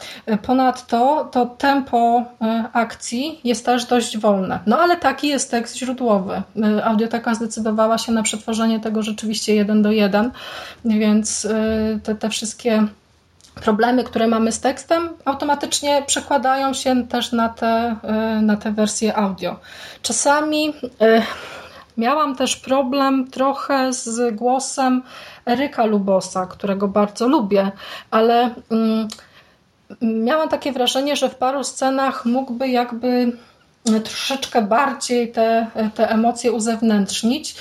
Ponadto to tempo akcji jest też dość wolne. No ale taki jest tekst źródłowy. Audioteka zdecydowała się na przetworzenie tego rzeczywiście jeden do jeden, więc te, te wszystkie problemy, które mamy z tekstem, automatycznie przekładają się też na te, na te wersje audio. Czasami miałam też problem trochę z głosem Eryka Lubosa, którego bardzo lubię, ale mm, miałam takie wrażenie, że w paru scenach mógłby jakby troszeczkę bardziej te, te emocje uzewnętrznić.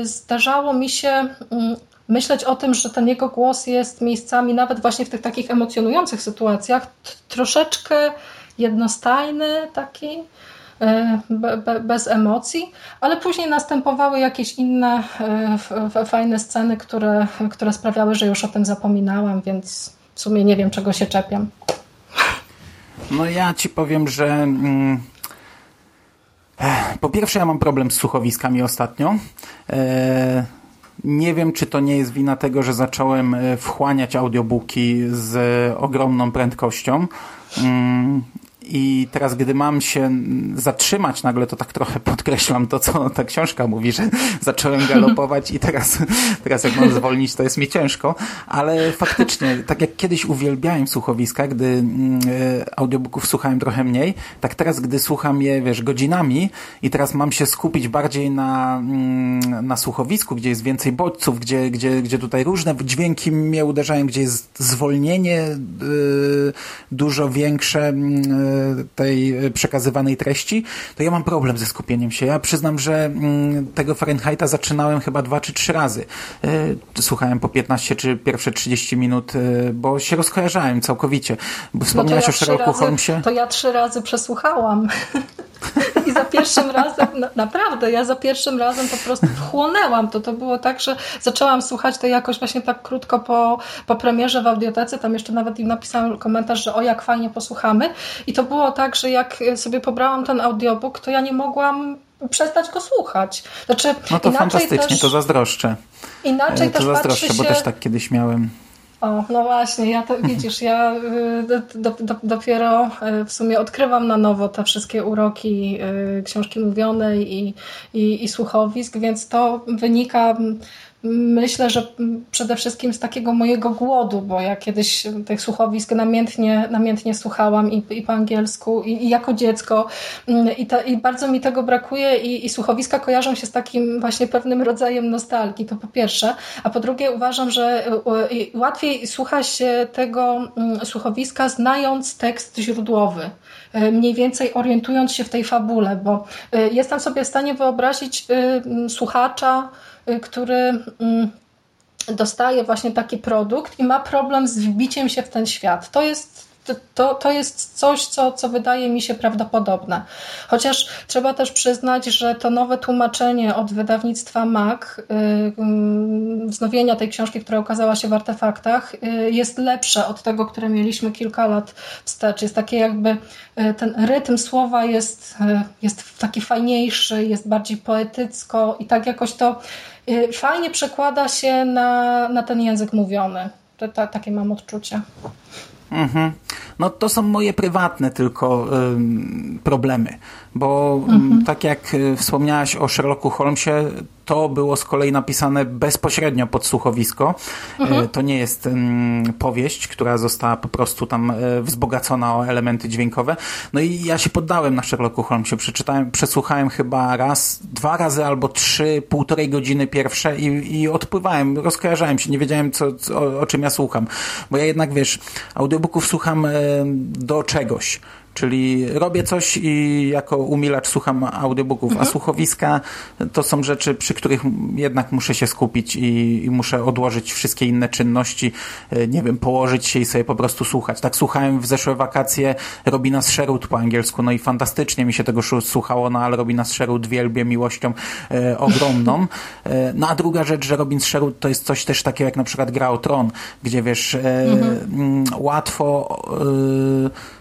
Y, zdarzało mi się mm, myśleć o tym, że ten jego głos jest miejscami, nawet właśnie w tych takich emocjonujących sytuacjach, troszeczkę jednostajny, taki bez emocji, ale później następowały jakieś inne fajne sceny, które, które sprawiały, że już o tym zapominałam, więc w sumie nie wiem, czego się czepiam. No ja ci powiem, że mm, po pierwsze ja mam problem z słuchowiskami ostatnio. E, nie wiem, czy to nie jest wina tego, że zacząłem e, wchłaniać audiobooki z ogromną prędkością. I teraz, gdy mam się zatrzymać nagle, to tak trochę podkreślam to, co ta książka mówi, że zacząłem galopować i teraz, teraz jak mam zwolnić, to jest mi ciężko. Ale faktycznie, tak jak kiedyś uwielbiałem słuchowiska, gdy mm, e, audiobooków słuchałem trochę mniej, tak teraz, gdy słucham je, wiesz, godzinami i teraz mam się skupić bardziej na, mm, na słuchowisku, gdzie jest więcej bodźców, gdzie, gdzie, gdzie tutaj różne dźwięki mnie uderzają, gdzie jest zwolnienie yy, dużo większe, yy, tej przekazywanej treści, to ja mam problem ze skupieniem się. Ja przyznam, że mm, tego Fahrenheita zaczynałem chyba dwa czy trzy razy. E, słuchałem po 15 czy pierwsze 30 minut, e, bo się rozkojarzałem całkowicie. Bo wspomniałeś no ja o Sherlocku Holmesie. To ja trzy razy przesłuchałam. I za pierwszym razem, naprawdę, ja za pierwszym razem po prostu wchłonęłam to. To było tak, że zaczęłam słuchać to jakoś właśnie tak krótko po, po premierze w audiotece. Tam jeszcze nawet im napisałam komentarz, że o jak fajnie posłuchamy. I to było tak, że jak sobie pobrałam ten audiobook, to ja nie mogłam przestać go słuchać. Znaczy, no to fantastycznie, też, to zazdroszczę. Inaczej e, to też zazdroszczę, się... bo też tak kiedyś miałem. O, no właśnie, ja to widzisz, ja y, do, do, dopiero y, w sumie odkrywam na nowo te wszystkie uroki y, książki mówionej i, i, i słuchowisk, więc to wynika Myślę, że przede wszystkim z takiego mojego głodu, bo ja kiedyś tych słuchowisk namiętnie, namiętnie słuchałam i, i po angielsku, i, i, jako dziecko, mm, i, ta, i bardzo mi tego brakuje, i, i słuchowiska kojarzą się z takim właśnie pewnym rodzajem nostalgii, to po pierwsze. A po drugie, uważam, że łatwiej słucha się tego mm, słuchowiska, znając tekst źródłowy y, mniej więcej orientując się w tej fabule, bo y, jestem sobie w stanie wyobrazić słuchacza, Y, który mm, dostaje właśnie taki produkt i ma problem z wbiciem się w ten świat. To jest to, to jest coś, co, co wydaje mi się prawdopodobne. Chociaż trzeba też przyznać, że to nowe tłumaczenie od wydawnictwa MAC, yy, wznowienia tej książki, która ukazała się w artefaktach, yy, jest lepsze od tego, które mieliśmy kilka lat wstecz. Jest takie jakby, yy, ten rytm słowa jest, y, jest taki fajniejszy, jest bardziej poetycko i tak jakoś to y, fajnie przekłada się na, na ten język mówiony. To, to, takie mam odczucie. Mhm. No to są moje prywatne tylko problemy, bo mhm. tak jak y, wspomniałaś o Sherlocku Holmesie, to było z kolei napisane bezpośrednio pod słuchowisko. Mhm. To nie jest powieść, która została po prostu tam e, wzbogacona o elementy dźwiękowe. No i ja się poddałem na Sherlocku Holmesie. Przeczytałem, przesłuchałem chyba raz, dwa razy albo trzy, półtorej godziny pierwsze i, i odpływałem, rozkojarzałem się, nie wiedziałem co, co o, o czym ja słucham. Bo ja jednak, wiesz, audiobooków słucham e, do czegoś. Czyli robię coś i jako umilacz słucham audiobooków, mhm. a słuchowiska to są rzeczy, przy których jednak muszę się skupić i, i, muszę odłożyć wszystkie inne czynności, e, nie wiem, położyć się i sobie po prostu słuchać. Tak słuchałem w zeszłe wakacje Robina Sherwood po angielsku, no i fantastycznie mi się tego słuchało, no ale Robina Sherwood wielbię miłością e, ogromną. E, no a druga rzecz, że Robin Sherwood to jest coś też takiego jak na przykład Gra o Tron, gdzie wiesz, e, mhm. łatwo e,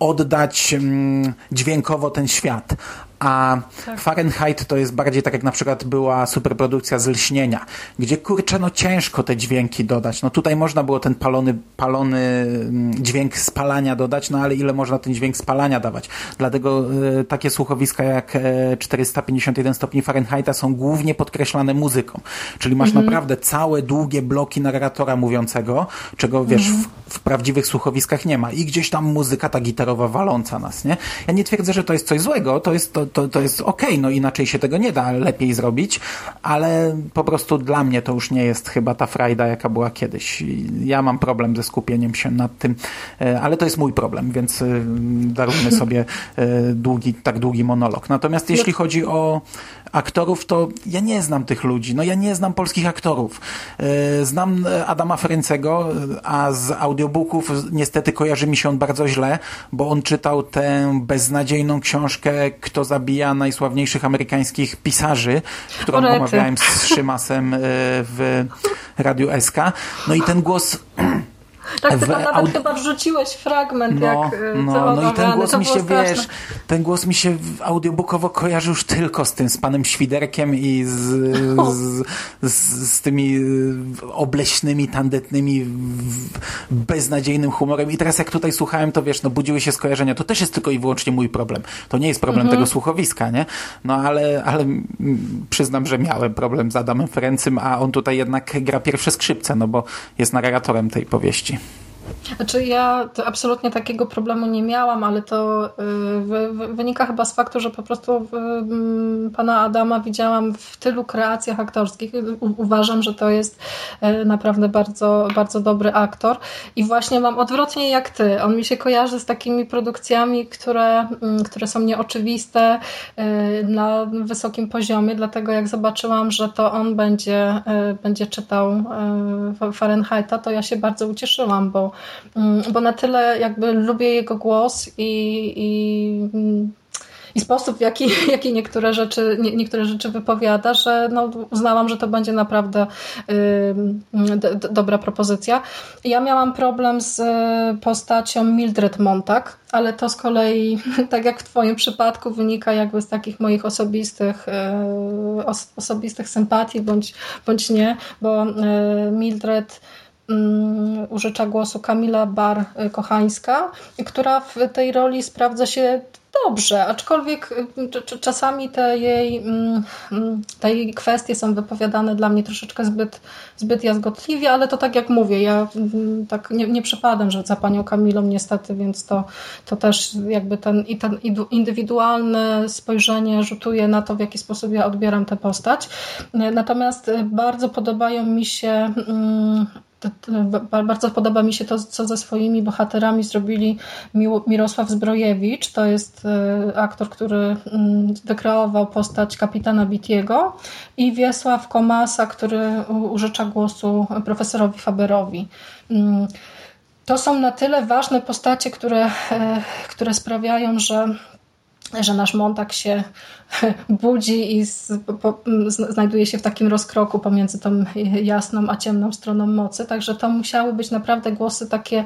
oddać mm, dźwiękowo ten świat a tak. Fahrenheit to jest bardziej tak jak na przykład była superprodukcja z Lśnienia, gdzie kurczę, no ciężko te dźwięki dodać. No tutaj można było ten palony, palony mm, dźwięk spalania dodać, no ale ile można ten dźwięk spalania dawać? Dlatego y, takie słuchowiska jak y, e, 451 stopni Fahrenheita są głównie podkreślane muzyką. Czyli masz mhm. naprawdę całe długie bloki narratora mówiącego, czego wiesz, mhm. w, w, prawdziwych słuchowiskach nie ma. I gdzieś tam muzyka ta gitarowa waląca nas, nie? Ja nie twierdzę, że to jest coś złego, to jest to, to, to jest okej, okay, no inaczej się tego nie da lepiej zrobić, ale po prostu dla mnie to już nie jest chyba ta frajda, jaka była kiedyś. Ja mam problem ze skupieniem się nad tym, e, ale to jest mój problem, więc e, darujmy sobie e, długi, tak długi monolog. Natomiast jeśli chodzi o aktorów, to ja nie znam tych ludzi. No ja nie znam polskich aktorów. Znam Adama Ferencego, a z audio, audiobooków niestety kojarzy mi się on bardzo źle, bo on czytał tę beznadziejną książkę Kto zabija najsławniejszych amerykańskich pisarzy, którą Orety. omawiałem z Szymasem e, w Radiu SK. No i ten głos Tak, ty w tam nawet aud- chyba wrzuciłeś fragment, no, jak e, no, no i ten głos mi się, straszne. wiesz, ten głos mi się audiobookowo kojarzy już tylko z tym, z panem Świderkiem i z, z, z, z tymi y, obleśnymi, tandetnymi, beznadziejnym humorem. I teraz jak tutaj słuchałem, to wiesz, no budziły się skojarzenia. To też jest tylko i wyłącznie mój problem. To nie jest problem tego słuchowiska, nie? No ale, ale przyznam, że miałem problem z Adamem Ferencym, a on tutaj jednak gra pierwsze skrzypce, no bo jest narratorem tej powieści. Znaczy ja to absolutnie takiego problemu nie miałam, ale to y, wy- wy- wynika chyba z faktu, że po prostu y, mm, pana Adama widziałam w tylu kreacjach aktorskich. Uważam, że to jest y, naprawdę bardzo, bardzo dobry aktor i właśnie mam odwrotnie jak ty. On mi się kojarzy z takimi produkcjami, które, mm, które są nieoczywiste na wysokim poziomie, dlatego jak zobaczyłam, że to on będzie, będzie czytał Fahrenheita, to ja się bardzo ucieszyłam, bo bo na tyle jakby lubię jego głos i, i, mm, i sposób, w jaki, jaki niektóre, rzeczy, nie, niektóre rzeczy wypowiada, że no, uznałam, że to będzie naprawdę y, d, d, dobra propozycja. Ja miałam problem z postacią Mildred Montag, ale to z kolei, tak jak w Twoim przypadku, wynika jakby z takich moich osobistych, y, os, osobistych sympatii bądź, bądź nie, bo y, Mildred użycza głosu Kamila Bar-Kochańska, która w tej roli sprawdza się dobrze, aczkolwiek y, czasami te jej, mm, te jej kwestie są wypowiadane dla mnie troszeczkę zbyt, zbyt jazgotliwie, ale to tak jak mówię, ja mm, tak nie, nie przepadam że za panią Kamilą niestety, więc to, to też jakby ten, i ten indywidualne spojrzenie rzutuje na to, w jaki sposób ja odbieram tę postać. Natomiast bardzo podobają mi się mm, bardzo podoba mi się to, co ze swoimi bohaterami zrobili Mirosław Zbrojewicz. To jest aktor, który wykreował postać kapitana Bitiego i Wiesław Komasa, który użycza głosu profesorowi Faberowi. To są na tyle ważne postacie, które, które sprawiają, że że nasz Montag się budzi i z, po, znajduje się w takim rozkroku pomiędzy tą jasną a ciemną stroną mocy. Także to musiały być naprawdę głosy takie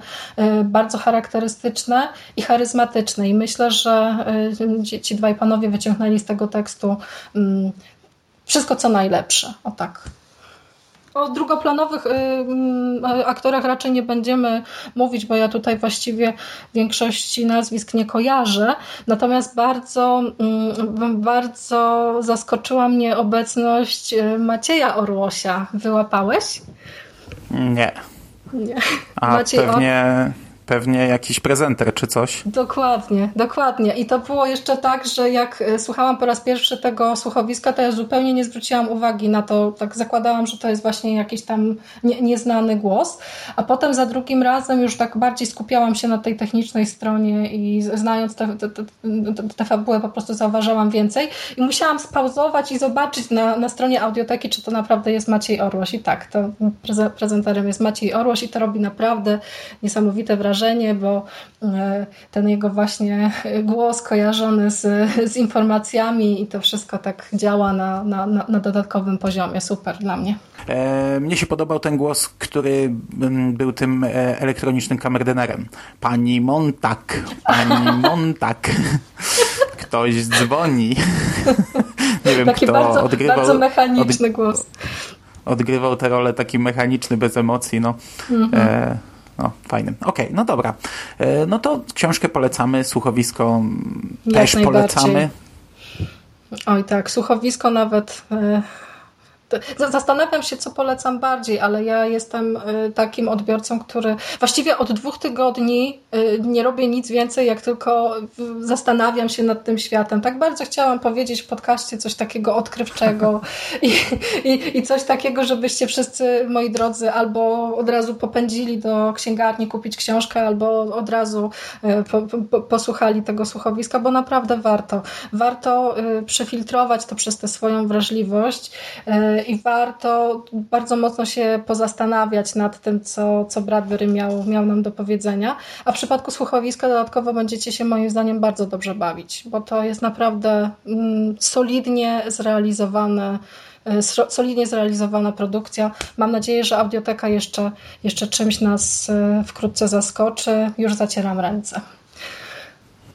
bardzo charakterystyczne i charyzmatyczne. I myślę, że ci, ci dwaj panowie wyciągnęli z tego tekstu wszystko, co najlepsze. O tak. O drugoplanowych y, aktorach raczej nie będziemy mówić, bo ja tutaj właściwie większości nazwisk nie kojarzę. Natomiast bardzo, y, bardzo zaskoczyła mnie obecność Macieja Orłosia. Wyłapałeś? Nie. Nie. A Maciej pewnie... Or pewnie jakiś prezenter czy coś. Dokładnie, dokładnie. I to było jeszcze tak, że jak słuchałam po raz pierwszy tego słuchowiska, to ja zupełnie nie zwróciłam uwagi na to, tak zakładałam, że to jest właśnie jakiś tam nie, nieznany głos, a potem za drugim razem już tak bardziej skupiałam się na tej technicznej stronie i znając tę te, te, te, fabułę po prostu zauważałam więcej i musiałam spauzować i zobaczyć na, na stronie audioteki, czy to naprawdę jest Maciej Orłoś. I tak, to prezenterem jest Maciej Orłoś i to robi naprawdę niesamowite wrażenie wrażenie, bo ten jego właśnie głos kojarzony z, z informacjami i to wszystko tak działa na, na, na dodatkowym poziomie. Super dla mnie. E, mnie się podobał ten głos, który był tym elektronicznym kamerdynerem. Pani Montak, pani Montak. Ktoś dzwoni. Nie wiem, Taki kto bardzo, odgrywał. Bardzo mechaniczny od, głos. Odgrywał tę rolę taki mechaniczny, bez emocji. No. Mhm. E, no, fajny. Okej, okay, no dobra. No to książkę polecamy, słuchowisko Jak też polecamy. Oj tak, słuchowisko nawet... Zastanawiam się, co polecam bardziej, ale ja jestem takim odbiorcą, który właściwie od dwóch tygodni nie robię nic więcej, jak tylko zastanawiam się nad tym światem. Tak bardzo chciałam powiedzieć w podcaście coś takiego odkrywczego i, i, i coś takiego, żebyście wszyscy, moi drodzy, albo od razu popędzili do księgarni kupić książkę, albo od razu po, po, posłuchali tego słuchowiska, bo naprawdę warto. Warto przefiltrować to przez tę swoją wrażliwość i warto bardzo mocno się pozastanawiać nad tym, co, co Bradbury miał, miał nam do powiedzenia. A w przypadku słuchowiska dodatkowo będziecie się moim zdaniem bardzo dobrze bawić, bo to jest naprawdę mm, solidnie zrealizowane solidnie zrealizowana produkcja. Mam nadzieję, że audioteka jeszcze, jeszcze czymś nas wkrótce zaskoczy. Już zacieram ręce.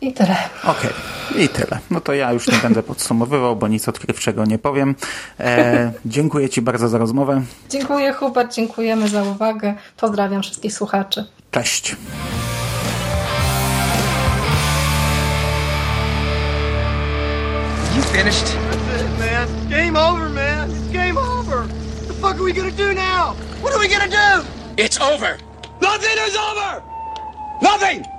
I tyle. Okej, okay. i tyle. No to ja już nie będę podsumowywał, bo nic odkrywczego nie powiem. E, dziękuję Ci bardzo za rozmowę. Dziękuję Hubert, dziękujemy za uwagę. Pozdrawiam wszystkich słuchaczy. Cześć. You finished? That's it, man. Game over, man. It's game over. What the fuck are we gonna do now? What are we gonna do? It's over. Nothing is over! Nothing!